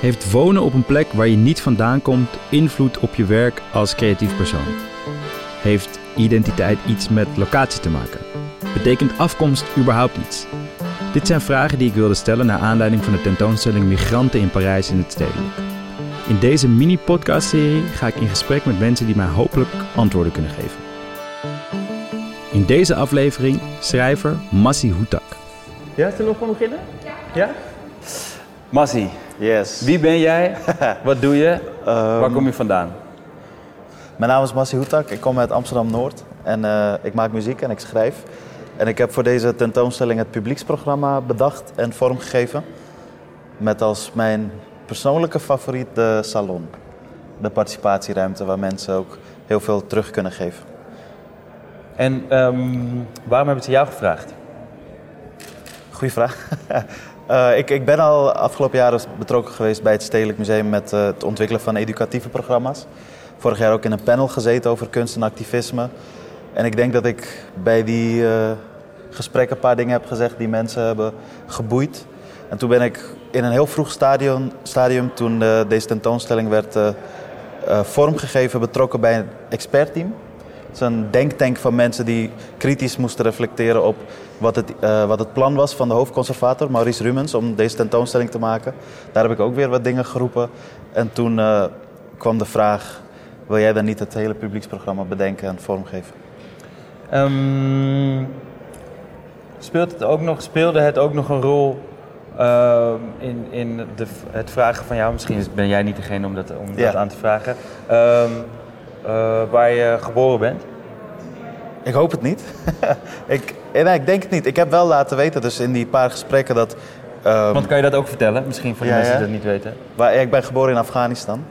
Heeft wonen op een plek waar je niet vandaan komt invloed op je werk als creatief persoon? Heeft identiteit iets met locatie te maken? Betekent afkomst überhaupt iets? Dit zijn vragen die ik wilde stellen naar aanleiding van de tentoonstelling Migranten in Parijs in het Stedelijk. In deze mini-podcastserie ga ik in gesprek met mensen die mij hopelijk antwoorden kunnen geven. In deze aflevering schrijver Massi Hoetak. Ja, zullen we gewoon beginnen? Ja. Ja? Massi, Yes. wie ben jij? Wat doe je? Ehm, Waar kom je vandaan? Mijn naam is Massi Hoetak. Ik kom uit Amsterdam-Noord. En eh, ik maak muziek en ik schrijf. En ik heb voor deze tentoonstelling het publieksprogramma bedacht en vormgegeven. Met als mijn persoonlijke favoriet de salon. De participatieruimte waar mensen ook heel veel terug kunnen geven. En ehm, waarom hebben ze jou gevraagd? Goeie vraag. Eh, ik, ik ben al afgelopen jaren betrokken geweest bij het Stedelijk Museum met eh, het ontwikkelen van educatieve programma's. Vorig jaar ook in een panel gezeten over kunst en activisme. En ik denk dat ik bij die eh, gesprekken een paar dingen heb gezegd die mensen hebben geboeid. En toen ben ik in een heel vroeg stadium, stadium toen deze tentoonstelling werd vormgegeven, betrokken bij een expertteam. Het is een denktank van mensen die kritisch moesten reflecteren op wat het, eh, wat het plan was van de hoofdconservator, Maurice Rumens, om deze tentoonstelling te maken. Daar heb ik ook weer wat dingen geroepen. En toen eh, kwam de vraag, wil jij dan niet het hele publieksprogramma bedenken en vormgeven? Ehm, speelt het ook nog, speelde het ook nog een rol ehm, in, in de, het vragen van jou? Misschien is- ben jij niet degene om dat, om Ja. dat aan te vragen. Ehm, eh, waar je geboren bent? Ik hoop het niet. ik, eh, nee, ik denk het niet. Ik heb wel laten weten, dus in die paar gesprekken, dat... ehm, Want kan je dat ook vertellen? Misschien voor de Ja, mensen die dat niet weten. Waar, ik ben geboren in Afghanistan.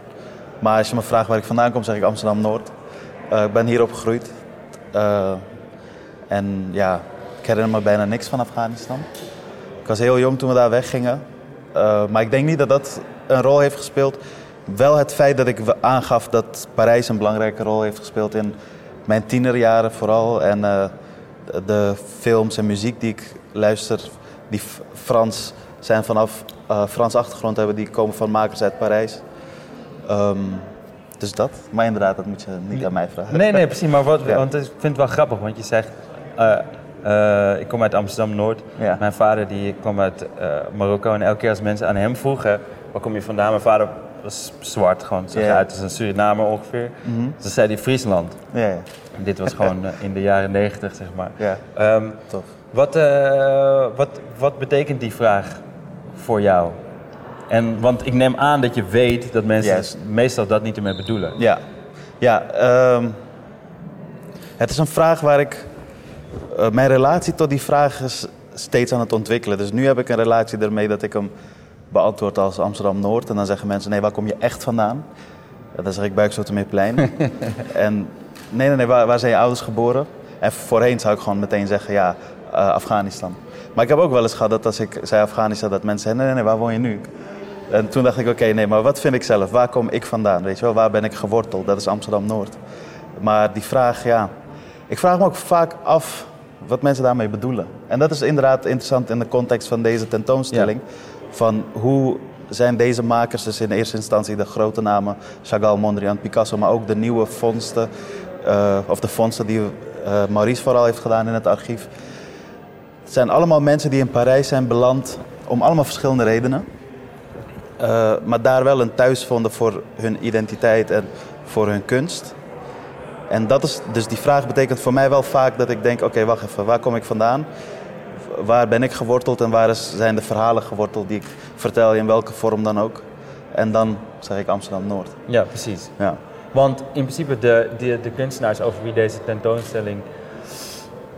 Maar als je me vraagt waar ik vandaan kom, zeg ik Amsterdam-Noord. Eh, ik ben hier opgegroeid. Eh, en ja, ik herinner me bijna niks van Afghanistan. Ik was heel jong toen we daar weggingen. Maar ik denk niet dat dat een rol heeft gespeeld. Wel het feit dat ik aangaf dat Parijs een belangrijke rol heeft gespeeld in mijn tienerjaren vooral. En eh, de- films en muziek die ik luister, die Frans zijn vanaf eh Frans achtergrond hebben, die komen van makers uit Parijs. Ehm, dus dat. Maar inderdaad, dat moet je niet aan mij vragen. Nee, nee, precies. Maar wat, Ja. want ik vind het wel grappig, want je zegt... eh, ik kom uit Amsterdam-Noord. Ja. Mijn vader die kwam uit Marokko. En elke keer als mensen aan hem vroegen... Waar kom je vandaan? Mijn vader was zwart, gewoon. Zag Ja. uit als een Surinamer ongeveer. Mhm. Dus dan zei hij Friesland. Ja, dit was gewoon eh, in de jaren negentig, zeg maar. ja, Ehm, tof. wat, eh, wat, wat betekent die vraag voor jou? En, want ik neem aan dat je weet dat mensen meestal dat niet ermee bedoelen. Ja, ja ehm, het is een vraag waar ik. eh, mijn relatie tot die vraag is steeds aan het ontwikkelen. Dus nu heb ik een relatie ermee dat ik hem beantwoord als Amsterdam Noord. En dan zeggen mensen: nee, waar kom je echt vandaan? Ja, dan zeg ik Buikzoetermeerplein. en nee, nee, nee, waar, waar zijn je ouders geboren? En voorheen zou ik gewoon meteen zeggen: ja, eh, Afghanistan. Maar ik heb ook wel eens gehad dat als ik zei Afghanistan, dat mensen zeiden: nee, nee, nee, waar woon je nu? En toen dacht ik, oké, nee, maar wat vind ik zelf? Waar kom ik vandaan? Weet je wel, waar ben ik geworteld? Dat is Amsterdam-Noord. Maar die vraag, ja... Ik vraag me ook vaak af wat mensen daarmee bedoelen. En dat is inderdaad interessant in de context van deze tentoonstelling. Van hoe zijn deze makers, dus in eerste instantie de grote namen... Chagall, Mondrian, Picasso, maar ook de nieuwe vondsten... eh, of de vondsten die eh, Maurice vooral heeft gedaan in het archief... Het zijn allemaal mensen die in Parijs zijn beland om allemaal verschillende redenen. Eh, maar daar wel een thuis vonden voor hun identiteit en voor hun kunst. En dat is, dus die vraag betekent voor mij wel vaak dat ik denk: oké, wacht even, waar kom ik vandaan? Waar ben ik geworteld en waar is, zijn de verhalen geworteld die ik vertel, in welke vorm dan ook? En dan zeg ik Amsterdam Noord. Ja, precies. Ja. Want in principe de, de, de kunstenaars over wie deze tentoonstelling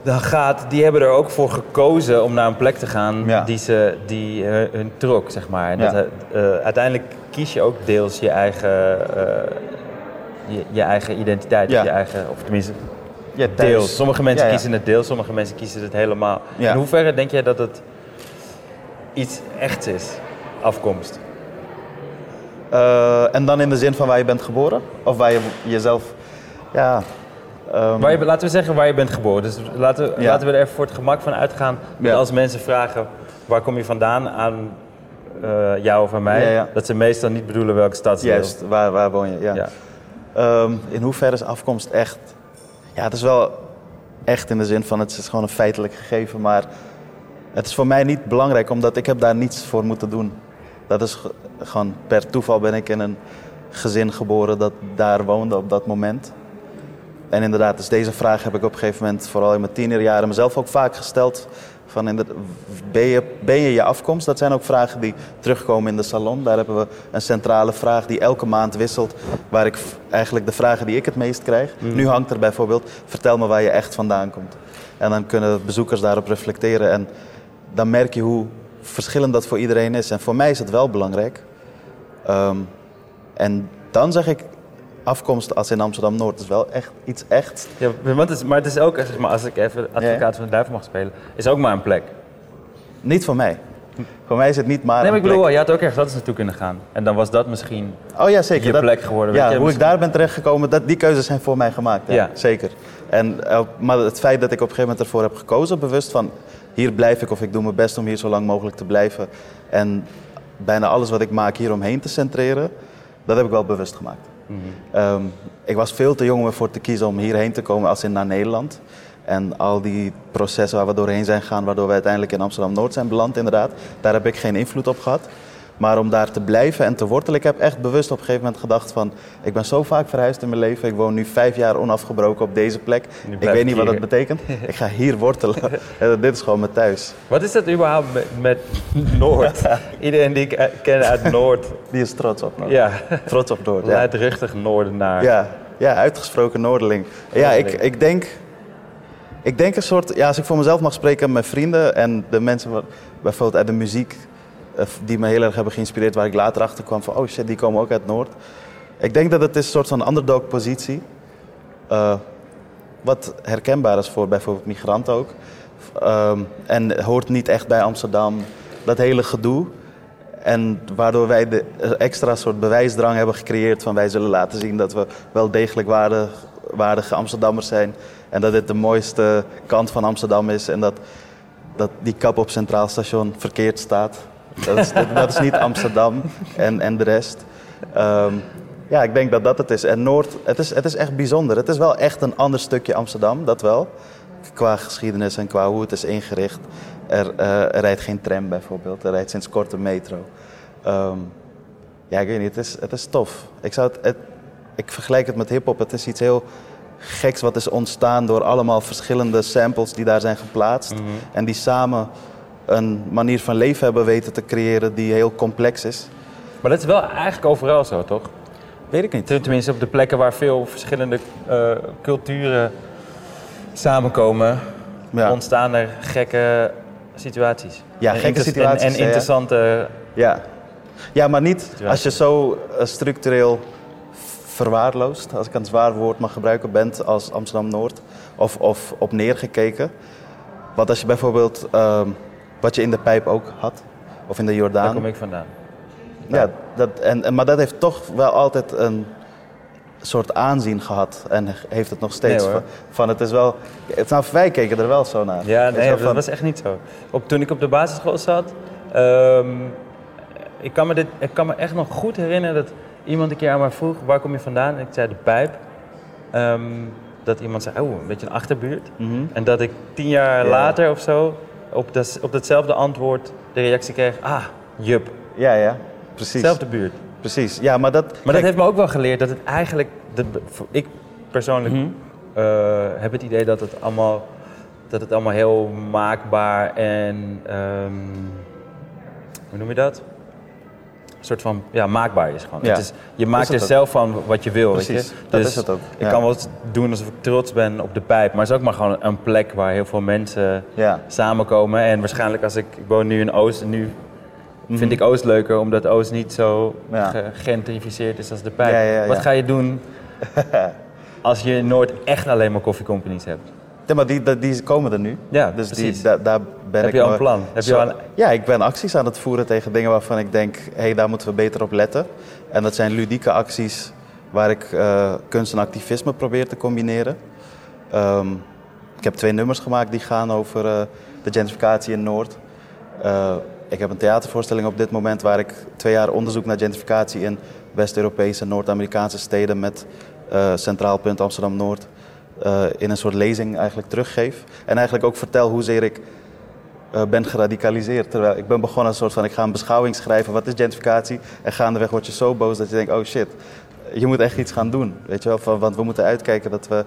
dan gaat, die hebben er ook voor gekozen om naar een plek te gaan Ja. die, ze, die eh, hun trok, zeg maar. En Ja. dat, eh, uiteindelijk kies je ook deels je eigen, eh, je, je eigen identiteit, Ja. of, je eigen, of tenminste Ja, thuis. deels. Sommige mensen Ja, ja. kiezen het deels, sommige mensen kiezen het helemaal. In hoeverre denk jij dat het iets echts is, afkomst? Eh, en dan in de zin van waar je bent geboren? Of waar je jezelf. Ja. ehm, Waar je, laten we zeggen waar je bent geboren. Dus laten we, laten we er even voor het gemak van uitgaan. Dat als mensen vragen waar kom je vandaan aan eh, jou of aan mij, dat ze meestal niet bedoelen welke stadsdeel. Juist, waar, waar woon je? Ja. Ja. Ehm, in hoeverre is afkomst echt? Ja, het is wel echt in de zin van het is gewoon een feitelijk gegeven, maar het is voor mij niet belangrijk omdat ik heb daar niets voor moeten doen. Dat is ge- gewoon per toeval ben ik in een gezin geboren dat daar woonde op dat moment. En inderdaad, dus deze vraag heb ik op een gegeven moment, vooral in mijn tienerjaren, mezelf ook vaak gesteld. Van in de, ben, je, ben je je afkomst? Dat zijn ook vragen die terugkomen in de salon. Daar hebben we een centrale vraag die elke maand wisselt. Waar ik eigenlijk de vragen die ik het meest krijg. Nu hangt er bijvoorbeeld, vertel me waar je echt vandaan komt. En dan kunnen bezoekers daarop reflecteren. En dan merk je hoe verschillend dat voor iedereen is. En voor mij is het wel belangrijk. Ehm, en dan zeg ik, afkomst als in Amsterdam-Noord is wel echt iets echt. Ja, want het is, maar het is ook, zeg maar, als ik even advocaat van de duivel mag spelen, is ook maar een plek. Niet voor mij. Voor mij is het niet maar Nee, maar ik bedoel, plek. je had ook ergens anders naartoe kunnen gaan. En dan was dat misschien Oh ja, zeker. je Dat- plek geworden. Ja, hoe ik daar ben terechtgekomen, dat, die keuzes zijn voor mij gemaakt. Ja, Ja. Zeker. En, eh, maar het feit dat ik op een gegeven moment ervoor heb gekozen, bewust van hier blijf ik of ik doe mijn best om hier zo lang mogelijk te blijven. En bijna alles wat ik maak hier omheen te centreren, dat heb ik wel bewust gemaakt. Ehm, ik was veel te jong om ervoor te kiezen om hierheen te komen als in naar Nederland. En al die processen waar we doorheen zijn gegaan, waardoor we uiteindelijk in Amsterdam-Noord zijn beland inderdaad, daar heb ik geen invloed op gehad. Maar om daar te blijven en te wortelen, ik heb echt bewust op een gegeven moment gedacht van... ik ben zo vaak verhuisd in mijn leven, ik woon nu vijf jaar onafgebroken op deze plek. Ik weet niet wat dat betekent. Ik ga hier wortelen. En dit is gewoon mijn thuis. Wat is dat überhaupt met, Noord? Iedereen die ik eh, ken uit Noord, Die is trots op. Noord. ja, Trots op Noord, ja. luidruchtig Noordenaar. Ja, ja uitgesproken Noorderling. Ja, ik, ik, denk, ik denk een soort... Ja, als ik voor mezelf mag spreken, mijn vrienden en de mensen... bijvoorbeeld uit de muziek... eh, die me heel erg hebben geïnspireerd... waar ik later achter kwam van... oh shit, die komen ook uit Noord. Ik denk dat het is een soort van underdog-positie. eh, wat herkenbaar is voor bijvoorbeeld migranten ook. Ehm, en hoort niet echt bij Amsterdam. Dat hele gedoe. En waardoor wij de extra soort bewijsdrang hebben gecreëerd van wij zullen laten zien dat we wel degelijk waardig, waardige Amsterdammers zijn. En dat dit de mooiste kant van Amsterdam is. En dat, dat die kap op Centraal Station verkeerd staat. Dat is, dat, is niet Amsterdam en, en de rest. Ehm, ja, ik denk dat dat het is. En Noord, het is, het is echt bijzonder. Het is wel echt een ander stukje Amsterdam, dat wel. Qua geschiedenis en qua hoe het is ingericht. Er, eh, er rijdt geen tram bijvoorbeeld. Er rijdt sinds kort een metro. Ehm, ja, ik weet niet. Het is, het is tof. Ik, zou het, het- ik vergelijk het met hip-hop. Het is iets heel geks wat is ontstaan door allemaal verschillende samples die daar zijn geplaatst. Mhm. En die samen een manier van leven hebben weten te creëren die heel complex is. Maar dat is wel eigenlijk overal zo, toch? Weet ik niet. Tenminste op de plekken waar veel verschillende eh, culturen samenkomen, Ja. ontstaan er gekke situaties. Ja, En gekke situaties, En, interessante... Ja. ja, maar niet als je zo eh, structureel verwaarloosd, als ik een zwaar woord mag gebruiken, bent als Amsterdam-Noord. Of, of op neergekeken. Want als je bijvoorbeeld, ehm, wat je in de pijp ook had, of in de Daar Jordaan. kom ik vandaan. Ja, dat, en, maar dat heeft toch wel altijd een soort aanzien gehad. En heeft het nog steeds. Nee, van, van het is wel. Het, nou, wij keken er wel zo naar. Ja, nee, dat van- was echt niet zo. Op, toen ik op de basisschool zat, ehm, ik, kan me dit, ik kan me echt nog goed herinneren dat iemand een keer aan mij vroeg, waar kom je vandaan? En ik zei de pijp. Ehm, dat iemand zei, oh, een beetje een achterbuurt. Mhm. En dat ik tien jaar Ja. later of zo op, dat, op datzelfde antwoord de reactie kreeg, ah, jup, Ja, ja, precies. zelfde buurt. Precies. Ja, maar dat. Maar kijk, dat heeft me ook wel geleerd dat het eigenlijk, dat, ik persoonlijk Mhm. eh, heb het idee dat het allemaal, dat het allemaal heel maakbaar en, ehm, hoe noem je dat? Een soort van, ja, maakbaar is gewoon. Ja. Het is, je maakt er zelf van wat je wil, weet je? dat Dus is het ook, Ik kan wel doen alsof ik trots ben op de pijp, maar het is ook maar gewoon een plek waar heel veel mensen Ja. samenkomen. En waarschijnlijk als ik, ik woon nu in Oost en nu vind ik Oost leuker omdat Oost niet zo Mhm. Ja. gegentrificeerd is als de pijp. Wat ga je doen als je Noord echt alleen maar koffiecompanies hebt? Ja, maar die, die, die komen er nu. Ja, dus die, da- daar ben Heb ik je al een plan? Heb je zo- een- Ja, ik ben acties aan het voeren tegen dingen waarvan ik denk, hé, hey, daar moeten we beter op letten. En dat zijn ludieke acties waar ik eh, kunst en activisme probeer te combineren. Ehm, ik heb twee nummers gemaakt die gaan over eh, de gentrificatie in Noord. Eh, ik heb een theatervoorstelling op dit moment waar ik twee jaar onderzoek naar gentrificatie in West-Europese en Noord-Amerikaanse steden met Centraal Punt Amsterdam-Noord uh, in een soort lezing eigenlijk teruggeef. En eigenlijk ook vertel hoezeer ik uh, ben geradicaliseerd. Terwijl ik ben begonnen een soort van, ik ga een beschouwing schrijven, wat is gentrificatie? En gaandeweg word je zo boos dat je denkt, oh shit, je moet echt iets gaan doen. Weet je wel? Van, want we moeten uitkijken dat we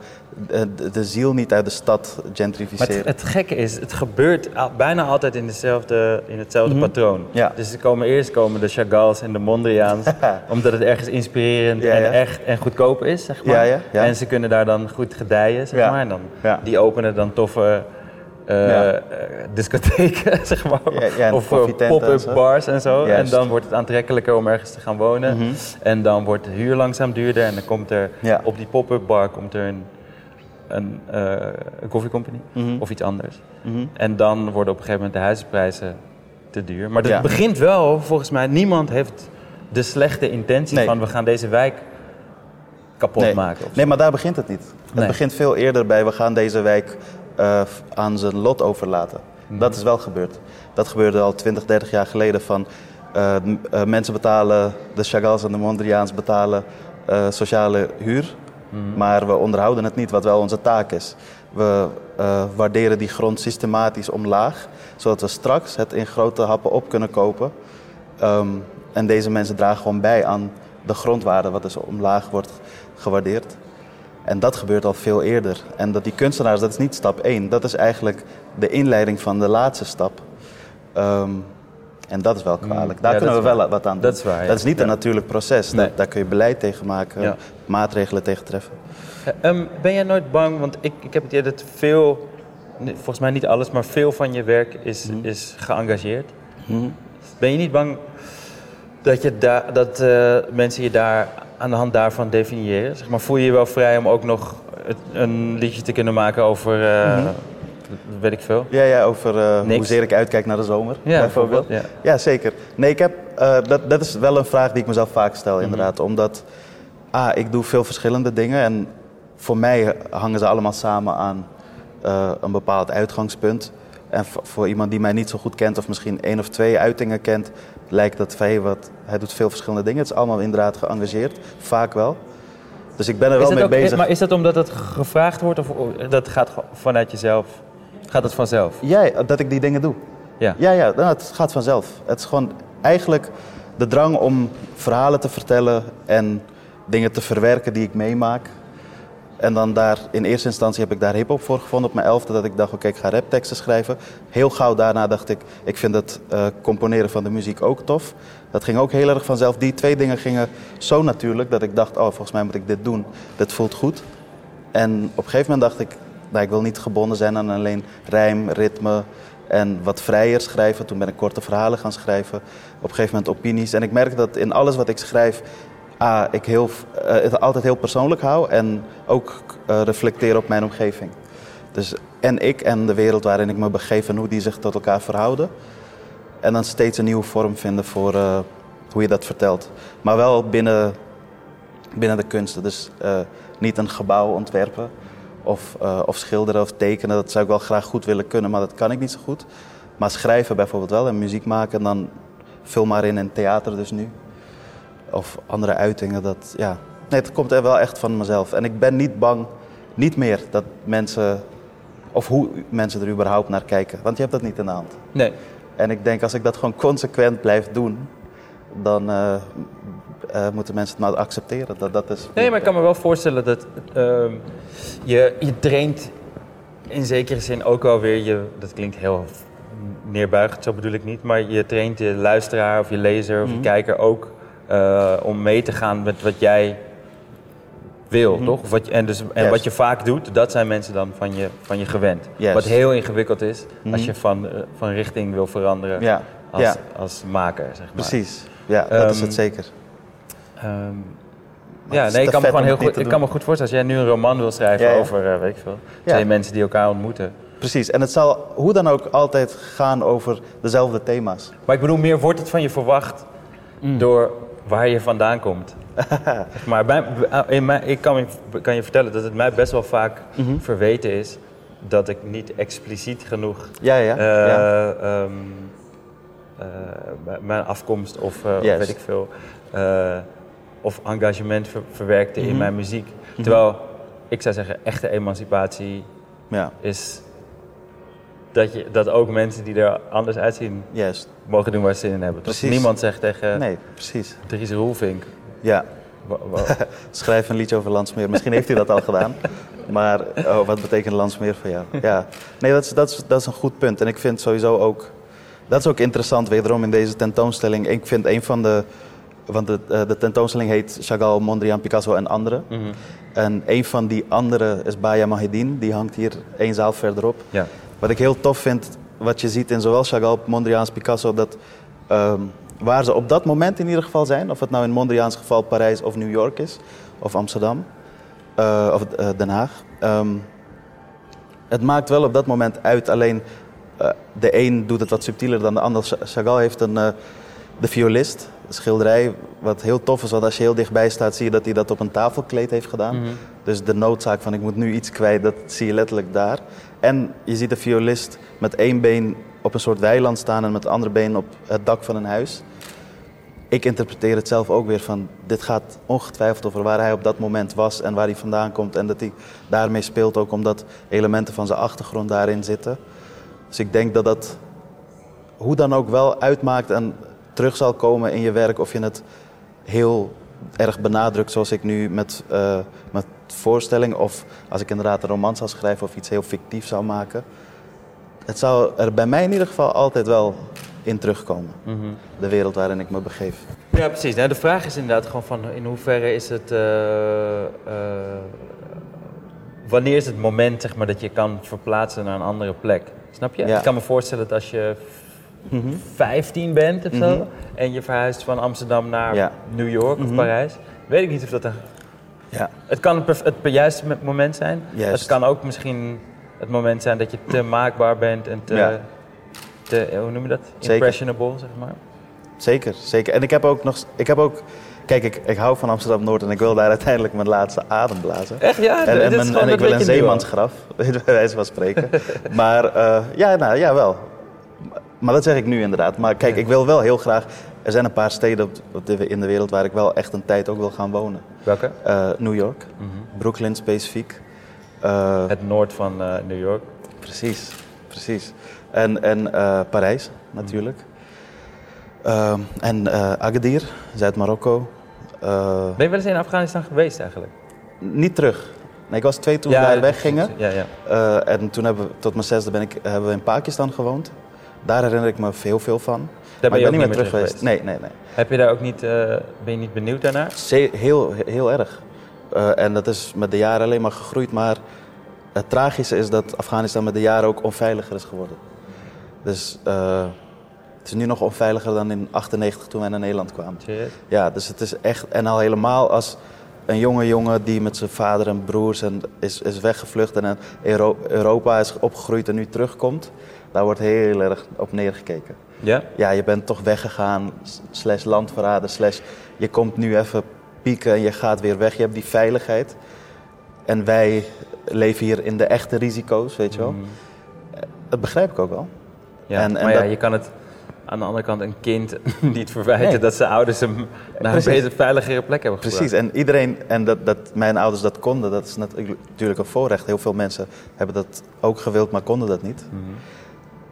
de, de ziel niet uit de stad gentrificeren. Maar het, het, gekke is, het gebeurt bijna altijd in, dezelfde, in hetzelfde mhm. patroon. Ja. Dus er komen eerst komen de Chagalls en de Mondriaans, omdat het ergens inspirerend en echt en goedkoop is, zeg maar. En ze kunnen daar dan goed gedijen, zeg maar. En dan, die openen dan toffe uh, discotheken, zeg maar. of pop-up bars en zo. En dan wordt het aantrekkelijker om ergens te gaan wonen. Mhm. En dan wordt de huur langzaam duurder. En dan komt er op die pop-up bar komt er een, een, uh, een koffiecompany mhm. of iets anders. Mhm. En dan worden op een gegeven moment de huizenprijzen te duur. Maar het begint wel, volgens mij, niemand heeft de slechte intentie van we gaan deze wijk kapot maken. Nee, maar daar begint het niet. Het begint veel eerder bij we gaan deze wijk uh, aan zijn lot overlaten. Mhm. Dat is wel gebeurd. Dat gebeurde al 20, 30 jaar geleden. Van, uh, uh, mensen betalen, de Chagalls en de Mondriaans betalen sociale huur. Mhm. Maar we onderhouden het niet, wat wel onze taak is. We waarderen die grond systematisch omlaag, zodat we straks het in grote happen op kunnen kopen. Um, en deze mensen dragen gewoon bij aan de grondwaarde, wat dus omlaag wordt gewaardeerd. En dat gebeurt al veel eerder. En dat die kunstenaars, dat is niet stap 1. Dat is eigenlijk de inleiding van de laatste stap. Um, en dat is wel mm. kwalijk. Daar kunnen we wel wat aan doen. Dat is waar. Dat is niet een natuurlijk proces. Nee. Daar, kun je beleid tegen maken, maatregelen tegen treffen. Um, ben jij nooit bang, want ik, ik heb het idee dat veel, volgens mij niet alles, maar veel van je werk is, mm. is geëngageerd. Mm. Ben je niet bang dat, je daar dat uh, mensen je daar aan de hand daarvan definiëren? Zeg maar, voel je je wel vrij om ook nog een liedje te kunnen maken over, uh, mm weet ik veel? Ja, ja over uh, hoezeer ik uitkijk naar de zomer, ja, bijvoorbeeld. Ja. ja. zeker. Nee, ik heb, uh, dat, dat is wel een vraag die ik mezelf vaak stel, mhm. inderdaad. Omdat, ah, ik doe veel verschillende dingen en voor mij hangen ze allemaal samen aan een bepaald uitgangspunt. En voor iemand die mij niet zo goed kent, of misschien één of twee uitingen kent, lijkt dat van wat, hij doet veel verschillende dingen. Het is allemaal inderdaad geëngageerd, vaak wel. Dus ik ben er wel mee bezig. Maar is dat omdat het gevraagd wordt of dat gaat vanuit jezelf? Gaat het vanzelf? Ja, dat ik die dingen doe. Ja, ja, ja nou, het gaat vanzelf. Het is gewoon eigenlijk de drang om verhalen te vertellen en dingen te verwerken die ik meemaak. En dan daar, in eerste instantie heb ik daar hip-hop voor gevonden op mijn elfde. Dat ik dacht, oké, ik ga rapteksten schrijven. Heel gauw daarna dacht ik, ik vind het uh, componeren van de muziek ook tof. Dat ging ook heel erg vanzelf. Die twee dingen gingen zo natuurlijk dat ik dacht, oh, volgens mij moet ik dit doen. Dit voelt goed. En op een gegeven moment dacht ik, nou, ik wil niet gebonden zijn aan alleen rijm, ritme en wat vrijer schrijven. Toen ben ik korte verhalen gaan schrijven. Op een gegeven moment opinies. En ik merk dat in alles wat ik schrijf A, ik heel, uh, het altijd heel persoonlijk hou en ook uh, reflecteer op mijn omgeving. Dus en ik en de wereld waarin ik me begeef en hoe die zich tot elkaar verhouden. En dan steeds een nieuwe vorm vinden voor uh, hoe je dat vertelt. Maar wel binnen, binnen de kunsten. Dus niet een gebouw ontwerpen of, of schilderen of tekenen. Dat zou ik wel graag goed willen kunnen, maar dat kan ik niet zo goed. Maar schrijven bijvoorbeeld wel en muziek maken, dan vul maar in een theater dus nu of andere uitingen. Dat, ja. Nee, het komt er wel echt van mezelf. En ik ben niet bang, niet meer, dat mensen, of hoe mensen er überhaupt naar kijken. Want je hebt dat niet in de hand. Nee. En ik denk, als ik dat gewoon consequent blijf doen, dan uh, uh, moeten mensen het maar accepteren. Dat, dat is nee, maar ik kan me wel voorstellen dat uh, je, je traint in zekere zin ook wel weer je, dat klinkt heel neerbuigend, zo bedoel ik niet, maar je traint je luisteraar of je lezer of je mhm. kijker ook uh, om mee te gaan met wat jij wil, mm toch? Of wat je, en dus, en wat je vaak doet, dat zijn mensen dan van je, van je gewend. Wat heel ingewikkeld is als mhm. je van, uh, van richting wil veranderen ja. Als, ja. als maker, zeg maar. Precies, ja, dat um, is het zeker. Um, ja, nee, ik kan, me gewoon heel goed, ik kan me goed voorstellen als jij nu een roman wil schrijven ja, over, uh, weet ik veel, twee mensen die elkaar ontmoeten. Precies, en het zal hoe dan ook altijd gaan over dezelfde thema's. Maar ik bedoel, meer wordt het van je verwacht mm. door waar je vandaan komt. maar bij, in mij, ik kan, kan je vertellen dat het mij best wel vaak mhm. verweten is dat ik niet expliciet genoeg ja, ja, uh, ja. Um, eh, mijn afkomst of, eh, weet ik veel. eh, of engagement ver- verwerkte in Mhm. mijn muziek. Terwijl ik zou zeggen, echte emancipatie Ja, is dat, je, dat ook mensen die er anders uitzien juist. Mogen doen waar ze zin in hebben. Dat Precies. niemand zegt tegen Nee, precies. Dries Roelvink. Ja, schrijf een liedje over Landsmeer. Misschien heeft hij dat al gedaan. Maar oh, wat betekent Landsmeer voor jou? Ja, nee, dat is, dat, is, dat is een goed punt. En ik vind sowieso ook... Dat is ook interessant, wederom in deze tentoonstelling. Ik vind een van de... Want de, eh, de tentoonstelling heet Chagall, Mondriaan, Picasso en anderen. Mhm. En een van die anderen is Baya Mahedin. Die hangt hier één zaal verderop. Ja. Wat ik heel tof vind, wat je ziet in zowel Chagall, Mondriaan als Picasso, dat ehm, waar ze op dat moment in ieder geval zijn, of het nou in Mondriaans geval Parijs of New York is, of Amsterdam, eh, of eh, Den Haag. ehm, het maakt wel op dat moment uit, alleen eh, de een doet het wat subtieler dan de ander. Cha- Chagall heeft een, de violist, een schilderij, wat heel tof is, want als je heel dichtbij staat, zie je dat hij dat op een tafelkleed heeft gedaan. Mhm. Dus de noodzaak van ik moet nu iets kwijt, dat zie je letterlijk daar. En je ziet de violist met één been op een soort weiland staan en met het andere been op het dak van een huis. Ik interpreteer het zelf ook weer van, dit gaat ongetwijfeld over waar hij op dat moment was en waar hij vandaan komt. En dat hij daarmee speelt ook omdat elementen van zijn achtergrond daarin zitten. Dus ik denk dat dat hoe dan ook wel uitmaakt en terug zal komen in je werk. Of je het heel erg benadrukt zoals ik nu met, eh, met voorstelling. Of als ik inderdaad een roman zou schrijven of iets heel fictief zou maken. Het zou er bij mij in ieder geval altijd wel in terugkomen. Mhm. De wereld waarin ik me begeef. Ja, precies. Nou, de vraag is inderdaad gewoon van in hoeverre is het. eh, eh, wanneer is het moment zeg maar, dat je kan verplaatsen naar een andere plek? Snap je? Ja. Ik kan me voorstellen dat als je Mhm. 15 bent of zo Mhm. en je verhuist van Amsterdam naar Ja. New York of Mhm. Parijs, weet ik niet of dat een. Ja, Het kan het, juiste me- moment zijn. Juist. Het kan ook misschien het moment zijn dat je te maakbaar bent en te. Ja. te eh, hoe noem je dat? Zeker. Impressionable, zeg maar. zeker, zeker. En ik heb ook nog... Ik heb ook kijk, ik, ik hou van Amsterdam-Noord en ik wil daar uiteindelijk mijn laatste adem blazen. Echt ja? En, en, en ik wil een zeemansgraf, bij wijze van spreken. maar eh, ja, nou, ja, wel. Maar dat zeg ik nu inderdaad. Maar kijk, Ja. ik wil wel heel graag... Er zijn een paar steden in de wereld waar ik wel echt een tijd ook wil gaan wonen. Welke? Eh, New York, Mhm. Brooklyn specifiek. Eh, Het noord van eh, New York. Precies, precies. En, en Parijs natuurlijk. Ehm, en Agadir, Zuid-Marokko. Ben je wel eens in Afghanistan geweest eigenlijk? niet terug. Nee, ik was twee toen we daar weggingen. Ja, ja. En toen hebben we, tot mijn zesde ben ik, hebben we in Pakistan gewoond. Daar herinner ik me heel veel van. Daar ben je ik ook ben niet meer terug geweest. Nee, nee, nee. Heb je daar ook niet, eh, ben je niet benieuwd daarnaar? Heel, heel erg. Eh, en dat is met de jaren alleen maar gegroeid. Maar het tragische is dat Afghanistan met de jaren ook onveiliger is geworden. Dus eh, het is nu nog onveiliger dan in 98 toen wij naar Nederland kwamen. Ja, dus het is echt... En al helemaal als een jonge jongen die met zijn vader en broers en is, is weggevlucht... en in Euro- Europa is opgegroeid en nu terugkomt... daar wordt heel erg op neergekeken Ja? ja, je bent toch weggegaan, slash landverrader, slash je komt nu even pieken en je gaat weer weg. Je hebt die veiligheid. En wij leven hier in de echte risico's, weet je wel. Mhm. Dat begrijp ik ook wel. Ja, En- en maar ja, dat- je kan het aan de andere kant een kind niet verwijten Nee. dat zijn ouders hem naar een beter, veiligere plek hebben gebracht. Precies, en iedereen, en dat, dat mijn ouders dat konden, dat is natuurlijk natuurlijk een voorrecht. Heel veel mensen hebben dat ook gewild, maar konden dat niet. Mhm.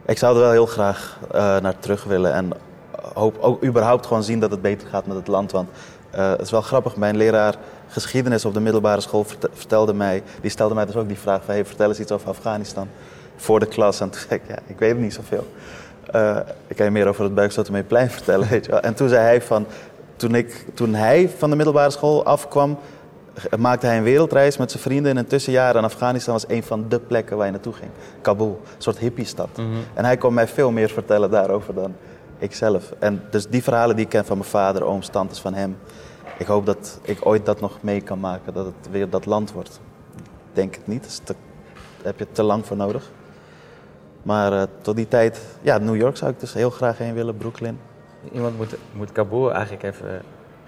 Ik zou er wel heel graag eh, naar terug willen en hoop ook überhaupt gewoon zien dat het beter gaat met het land. Want eh, het is wel grappig, mijn leraar geschiedenis op de middelbare school verte- vertelde mij, die stelde mij dus ook die vraag van, hey, vertel eens iets over Afghanistan voor de klas. En toen zei ik, ja, ik weet het niet zoveel. Eh, ik kan je meer over het Buikslotermeerplein vertellen, weet je wel. En toen zei hij van, toen, ik, toen hij van de middelbare school afkwam, maakte hij een wereldreis met zijn vrienden in een tussenjaar. En Afghanistan was een van de plekken waar je naartoe ging. Kabul, een soort hippiestad. Mhm. En hij kon mij veel meer vertellen daarover dan ik zelf. En dus die verhalen die ik ken van mijn vader, ooms, tantes, van hem. Ik hoop dat ik ooit dat nog mee kan maken, dat het weer dat land wordt. Ik denk het niet, daar heb je te lang voor nodig. Maar eh, tot die tijd, ja, New York zou ik dus heel graag heen willen, Brooklyn. Iemand moet, moet Kabul eigenlijk even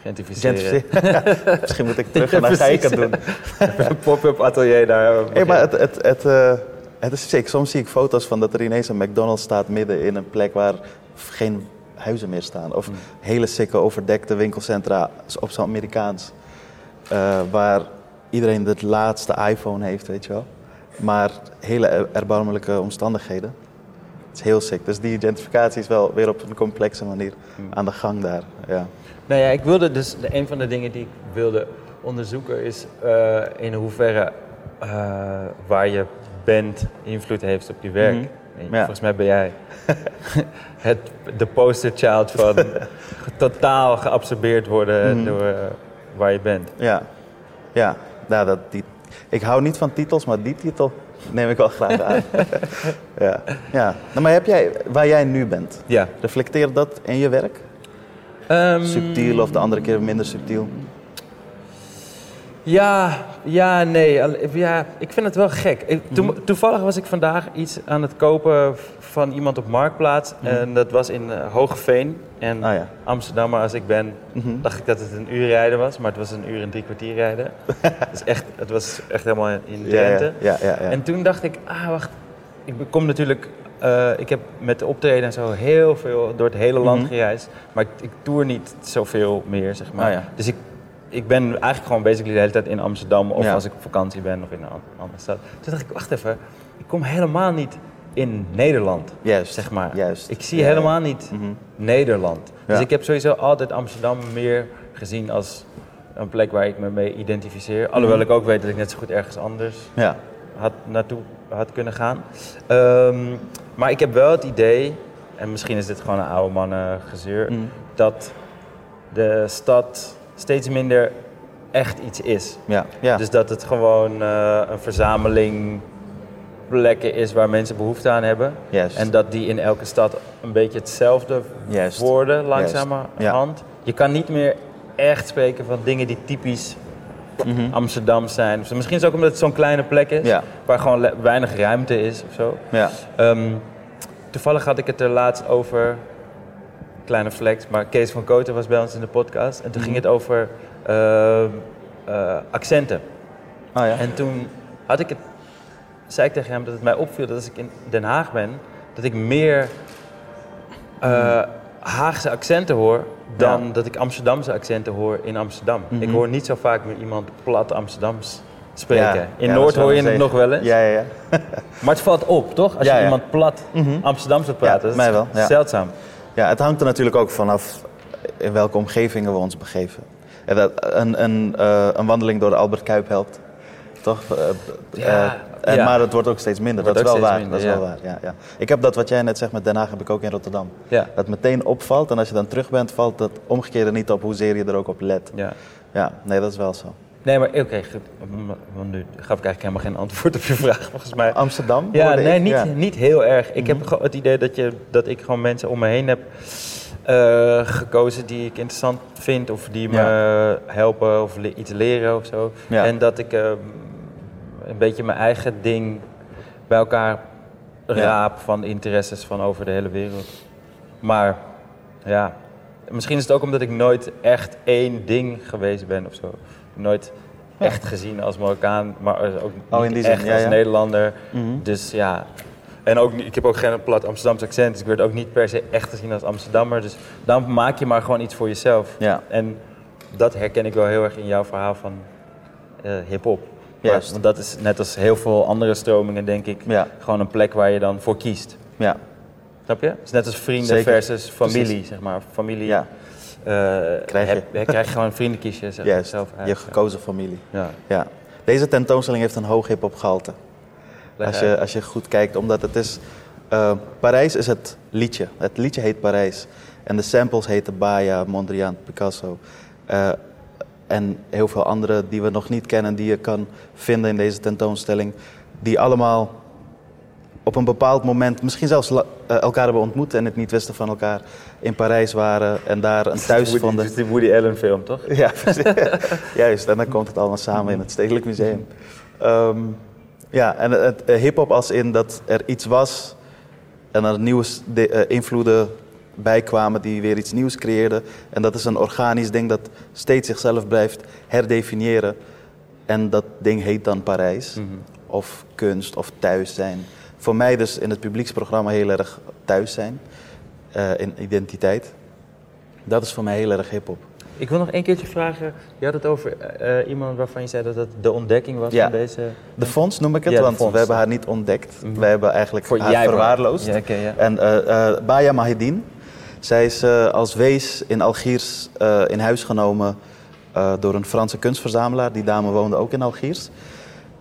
gentrificeren. Misschien moet ik terug Ja, en dan ga ik het precies. doen. Een pop-up atelier daar. Hey, maar het, het, het, eh, het is sick. Soms zie ik foto's van dat er ineens een McDonald's staat midden in een plek waar geen huizen meer staan. Of hele sikke overdekte winkelcentra op zo'n Amerikaans. eh, waar iedereen het laatste iPhone heeft, weet je wel. Maar hele er- erbarmelijke omstandigheden. Het is heel sick. Dus die identificatie is wel weer op een complexe manier aan de gang daar. Ja. Nou ja, ik wilde dus, een van de dingen die ik wilde onderzoeken is eh, in hoeverre eh, waar je bent invloed heeft op je werk. Ja. Volgens mij ben jij het, de poster child van totaal geabsorbeerd worden Mhm. door eh, waar je bent. Ja, ja. Nou, dat, die, ik hou niet van titels, maar die titel neem ik wel graag aan. ja. Ja. Nou, maar heb jij, waar jij nu bent, Ja. reflecteert dat in je werk? Ehm, Subtiel of de andere keer minder subtiel? Ja, ja, nee. Ja, ik vind het wel gek. Ik- to- Mhm. Toevallig was ik vandaag iets aan het kopen van iemand op Marktplaats. Mhm. En dat was in uh, Hogeveen. En Ah ja. Amsterdammer als ik ben, Mhm. dacht ik dat het een uur rijden was. Maar het was een uur en drie kwartier rijden. dus echt, het was echt helemaal in Drenthe. ja, ja. En toen dacht ik, ah wacht, ik kom natuurlijk, eh, ik heb met de optreden en zo heel veel door het hele land Mhm. gereisd. Maar ik, ik tour niet zoveel meer, zeg maar. Ah, ja. Dus ik, ik ben eigenlijk gewoon basically de hele tijd in Amsterdam of Ja. als ik op vakantie ben of in een an- andere stad. Toen dacht ik, wacht even, ik kom helemaal niet in Nederland, Juist, zeg maar. juist. Ik zie Ja, helemaal niet Mhm. Nederland. Dus ik heb sowieso altijd Amsterdam meer gezien als een plek waar ik me mee identificeer. Alhoewel Mhm. ik ook weet dat ik net zo goed ergens anders Ja. had naartoe had kunnen gaan. Ehm, maar ik heb wel het idee, en misschien is dit gewoon een oude mannen gezeur, Mhm. dat de stad steeds minder echt iets is. Ja. ja. Dus dat het gewoon eh, een verzameling plekken is waar mensen behoefte aan hebben. Juist. En dat die in elke stad een beetje hetzelfde Juist. worden, langzamerhand. Ja. Je kan niet meer echt spreken van dingen die typisch Mhm. Amsterdam zijn. Misschien is het ook omdat het zo'n kleine plek is, Ja. waar gewoon weinig ruimte is of zo. Ja. Ehm, toevallig had ik het er laatst over, kleine flex, maar Kees van Koten was bij ons in de podcast. En toen ging het over ehm, eh, accenten. Ah ja. En toen had ik het, zei ik tegen hem dat het mij opviel dat als ik in Den Haag ben, dat ik meer eh, Haagse accenten hoor dan Ja. dat ik Amsterdamse accenten hoor in Amsterdam. Mhm. Ik hoor niet zo vaak meer iemand plat Amsterdams spreken. Ja, in ja, Noord wel hoor je het nog wel eens. Ja, ja, ja. Maar het valt op, toch? Als je iemand plat Mhm. Amsterdams. Ja, dat mij is wel, ja. zeldzaam. Ja, het hangt er natuurlijk ook vanaf in welke omgevingen we ons begeven. En dat een, een, eh, een wandeling door de Albert Kuip helpt. Toch? Eh, Ja, eh, en, ja. Maar het wordt ook steeds minder. Dat is wel waar. minder, dat is wel waar. Ja, ja. Ik heb dat wat jij net zegt met Den Haag heb ik ook in Rotterdam. Ja. Dat meteen opvalt en als je dan terug bent, valt dat omgekeerde niet op hoezeer je er ook op let. Ja. Ja, nee, dat is wel zo. Nee, maar oké. Want nu gaf ik eigenlijk helemaal geen antwoord op je vraag, volgens mij. Amsterdam? Ja, nee, ik, niet. Mhm. niet heel erg. Ik heb gewoon het idee dat, je, dat ik gewoon mensen om me heen heb eh, gekozen die ik interessant vind of die me helpen of le- iets leren of zo. Ja. En dat ik eh, een beetje mijn eigen ding bij elkaar raap van interesses van over de hele wereld. Maar ja, misschien is het ook omdat ik nooit echt één ding geweest ben of zo. Nooit echt gezien als Marokkaan, maar ook Oh, in die zin, echt ja, als ja. Nederlander. Mhm. Dus ja, en ook, ik heb ook geen plat Amsterdamse accent, dus ik werd ook niet per se echt gezien als Amsterdammer. Dus dan maak je maar gewoon iets voor jezelf. Ja. En dat herken ik wel heel erg in jouw verhaal van eh hip-hop. Juist. Want dat is net als heel veel andere stromingen, denk ik, Ja. gewoon een plek waar je dan voor kiest. Ja, Snap je? Het is net als vrienden Zeker. versus familie, Precies. zeg maar. Familie ja. eh, Krijg je. heb- hè, krijg je gewoon een vriendenkiesje zeg, juist. zelf uit. Je gekozen familie. Ja. Ja. Deze tentoonstelling heeft een hoog hip-hop gehalte. Als je, als je goed kijkt, omdat het is. eh, Parijs is het liedje. Het liedje heet Parijs. En de samples heten Baya, Mondriaan, Picasso. Eh, en heel veel andere die we nog niet kennen, die je kan vinden in deze tentoonstelling. Die allemaal op een bepaald moment, misschien zelfs eh, elkaar hebben ontmoet en het niet wisten van elkaar. In Parijs waren en daar een thuis Woody- vonden. Het is die Woody Allen film, toch? Ja, precies. juist. En dan komt het allemaal samen in het Stedelijk Museum. Ehm, ja, en het, het hip-hop als in dat er iets was en er nieuwe eh, invloeden bij kwamen die weer iets nieuws creëerden. En dat is een organisch ding dat steeds zichzelf blijft herdefiniëren. En dat ding heet dan Parijs. Mhm. Of kunst of thuis zijn. Voor mij dus in het publieksprogramma heel erg thuis zijn. eh, in identiteit. Dat is voor mij heel erg hip-hop. Ik wil nog één keertje vragen. Je had het over eh, iemand waarvan je zei dat het de ontdekking was Ja. van deze. De fonds noem ik het, Ja, want fonds. we hebben haar niet ontdekt. Mhm. We hebben eigenlijk Voor haar verwaarloosd. Ja. En eh Baya zij is eh, als wees in Algiers eh, in huis genomen eh, door een Franse kunstverzamelaar. Die dame woonde ook in Algiers.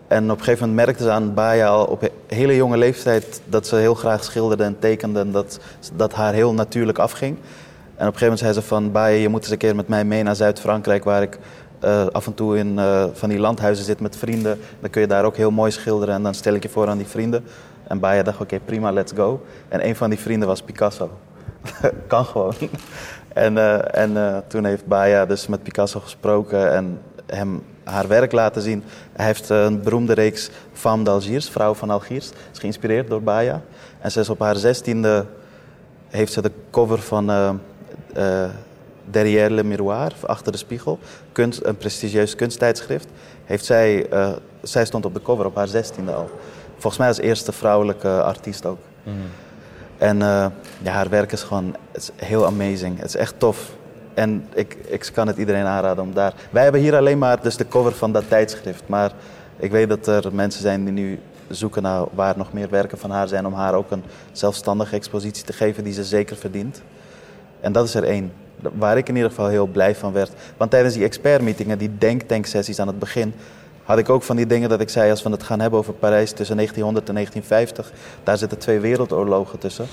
En op een gegeven moment merkte ze aan Baya al op he- hele jonge leeftijd dat ze heel graag schilderde en tekende en dat, dat haar heel natuurlijk afging. En op een gegeven moment zei ze van Baya, je moet eens een keer met mij mee naar Zuid-Frankrijk waar ik af en toe in van die landhuizen zit met vrienden. Dan kun je daar ook heel mooi schilderen en dan stel ik je voor aan die vrienden. En Baya dacht, oké prima, let's go. En een van die vrienden was Picasso. kan gewoon. En, eh, en eh, toen heeft Baya dus met Picasso gesproken en hem haar werk laten zien. Hij heeft eh, een beroemde reeks Femme d'Algiers, Vrouw van Algiers. is geïnspireerd door Baya. En ze is op haar zestiende heeft ze de cover van Derrière le Miroir, Achter de Spiegel, kunst, een prestigieus kunsttijdschrift. Heeft zij, zij stond op de cover op haar zestiende al. Volgens mij als eerste vrouwelijke artiest ook. Mhm. En eh, ja, haar werk is gewoon is heel amazing. Het is echt tof. En ik, ik kan het iedereen aanraden om daar... Wij hebben hier alleen maar dus de cover van dat tijdschrift. Maar ik weet dat er mensen zijn die nu zoeken naar waar nog meer werken van haar zijn... om haar ook een zelfstandige expositie te geven die ze zeker verdient. En dat is er één. Waar ik in ieder geval heel blij van werd. Want tijdens die expertmeetingen, die denktanksessies aan het begin... had ik ook van die dingen dat ik zei... als we het gaan hebben over Parijs tussen 1900 en 1950... daar zitten twee wereldoorlogen tussen.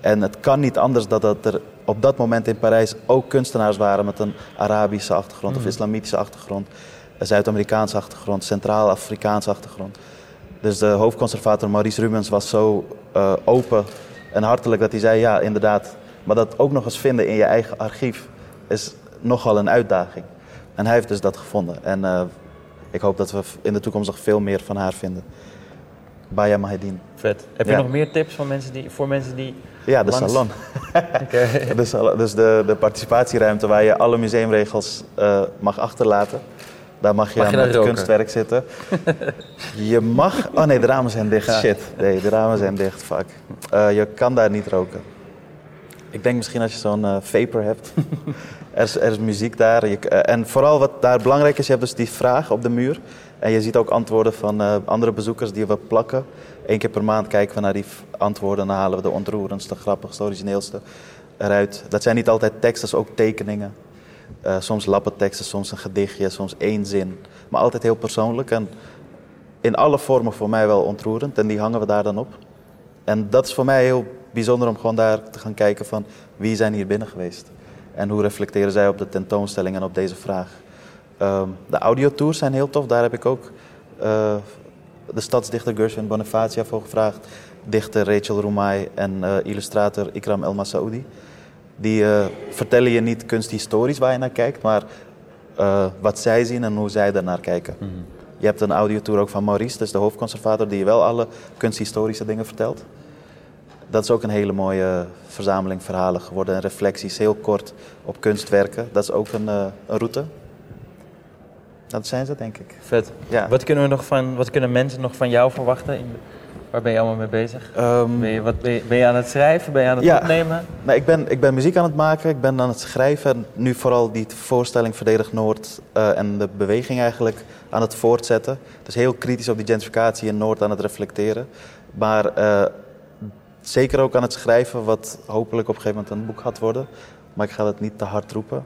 En het kan niet anders dan dat er op dat moment in Parijs... ook kunstenaars waren met een Arabische achtergrond... of islamitische achtergrond... een Zuid-Amerikaanse achtergrond... Centraal-Afrikaanse achtergrond. Dus de hoofdconservator Maurice Rubens was zo eh, open en hartelijk dat hij zei: ja, inderdaad. Maar dat ook nog eens vinden in je eigen archief is nogal een uitdaging. En hij heeft dus dat gevonden. En eh, ik hoop dat we in de toekomst nog veel meer van haar vinden. Baya Mahedine. Vet. Heb je Ja. nog meer tips van mensen die, voor mensen die. Ja, de Langs- salon. De salon. Dus de, de participatieruimte waar je alle museumregels eh, mag achterlaten. Daar mag je Mag aan je roken? kunstwerk zitten. je mag... Oh nee, de ramen zijn dicht. Ja. Shit. Nee, de ramen zijn dicht. Fuck. Eh, je kan daar niet roken. Ik denk misschien als je zo'n eh, vapor hebt. Er, is, er is muziek daar. Eh, en vooral wat daar belangrijk is, je hebt dus die vraag op de muur. En je ziet ook antwoorden van eh, andere bezoekers die we plakken. Eén keer per maand kijken we naar die antwoorden. En dan halen we de ontroerendste, grappigste, origineelste eruit. Dat zijn niet altijd teksten, dat ook tekeningen. Eh, soms lappenteksten, soms een gedichtje, soms één zin. Maar altijd heel persoonlijk en in alle vormen voor mij wel ontroerend. En die hangen we daar dan op. En dat is voor mij heel bijzonder om gewoon daar te gaan kijken van wie zijn hier binnen geweest. En hoe reflecteren zij op de tentoonstelling en op deze vraag. Ehm, de audiotours zijn heel tof. Daar heb ik ook eh, de stadsdichter Gershwin Bonifacia voor gevraagd. Dichter Rachel Roumai en eh, illustrator Ikram El Masaoudi. Die eh, vertellen je niet kunsthistorisch waar je naar kijkt, maar wat zij zien en hoe zij daarnaar kijken. Je hebt een audiotour ook van Maurice, dus de hoofdconservator, die je wel alle kunsthistorische dingen vertelt. Dat is ook een hele mooie verzameling verhalen geworden en reflecties, heel kort op kunstwerken. Dat is ook een, eh, een route. Dat zijn ze, denk ik. Vet. Ja. Wat kunnen, we nog van, wat kunnen mensen nog van jou verwachten? In, waar ben je allemaal mee bezig? Ehm, Ben je, wat, ben, je, ben je aan het schrijven? Ben je aan het Ja. opnemen? Nee, ik, ben, ik ben muziek aan het maken, ik ben aan het schrijven. Nu vooral die voorstelling Verdedig Noord eh, en de beweging eigenlijk aan het voortzetten. Dus heel kritisch op die gentrificatie in Noord aan het reflecteren. Maar eh, zeker ook aan het schrijven, wat hopelijk op een gegeven moment een boek gaat worden. Maar ik ga het niet te hard roepen.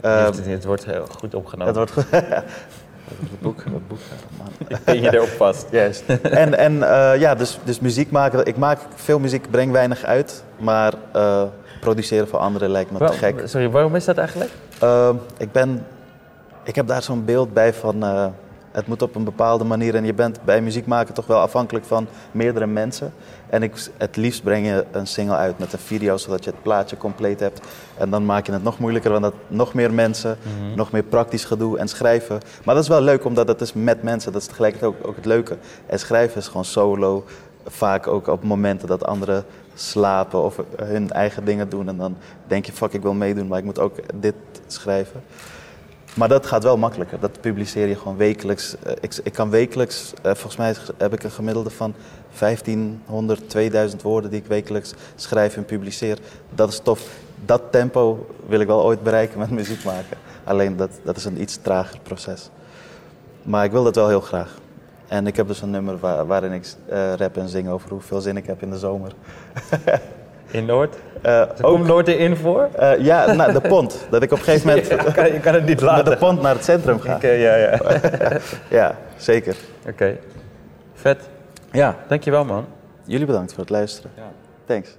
Eh, het, het wordt heel goed opgenomen. het wordt goed. het boek, het boek. man. Ik ben je erop vast. Juist. En, en eh, ja, dus, dus muziek maken. Ik maak veel muziek, breng weinig uit. Maar eh, produceren voor anderen lijkt me te gek. Sorry, waarom is dat eigenlijk? Ehm, ik, ben, ik heb daar zo'n beeld bij van eh, het moet op een bepaalde manier. En je bent bij muziek maken toch wel afhankelijk van meerdere mensen. En ik, het liefst breng je een single uit met een video, zodat je het plaatje compleet hebt. En dan maak je het nog moeilijker, want dat nog meer mensen, nog meer praktisch gedoe en schrijven. Maar dat is wel leuk, omdat het is met mensen. Dat is tegelijkertijd ook, ook het leuke. En schrijven is gewoon solo. Vaak ook op momenten dat anderen slapen of hun eigen dingen doen. En dan denk je, fuck, ik wil meedoen, maar ik moet ook dit schrijven. Maar dat gaat wel makkelijker. Dat publiceer je gewoon wekelijks. Eh, ik, ik kan wekelijks, eh, volgens mij heb ik een gemiddelde van 1500, 2000 woorden die ik wekelijks schrijf en publiceer. Dat is tof. Dat tempo wil ik wel ooit bereiken met muziek maken. Alleen dat, dat is een iets trager proces. Maar ik wil dat wel heel graag. En ik heb dus een nummer waarin ik uh, rap en zing over hoeveel zin ik heb in de zomer. In Noord? Uh, Komt Noord erin voor? Uh, ja, nou, de pont. Dat ik op een gegeven moment... ja, kan, je kan het niet laten. Met de pont naar het centrum ga. Oké, ja, ja. ja, zeker. Oké. Vet. Ja. Dankjewel, man. Jullie bedankt voor het luisteren. Ja. Thanks.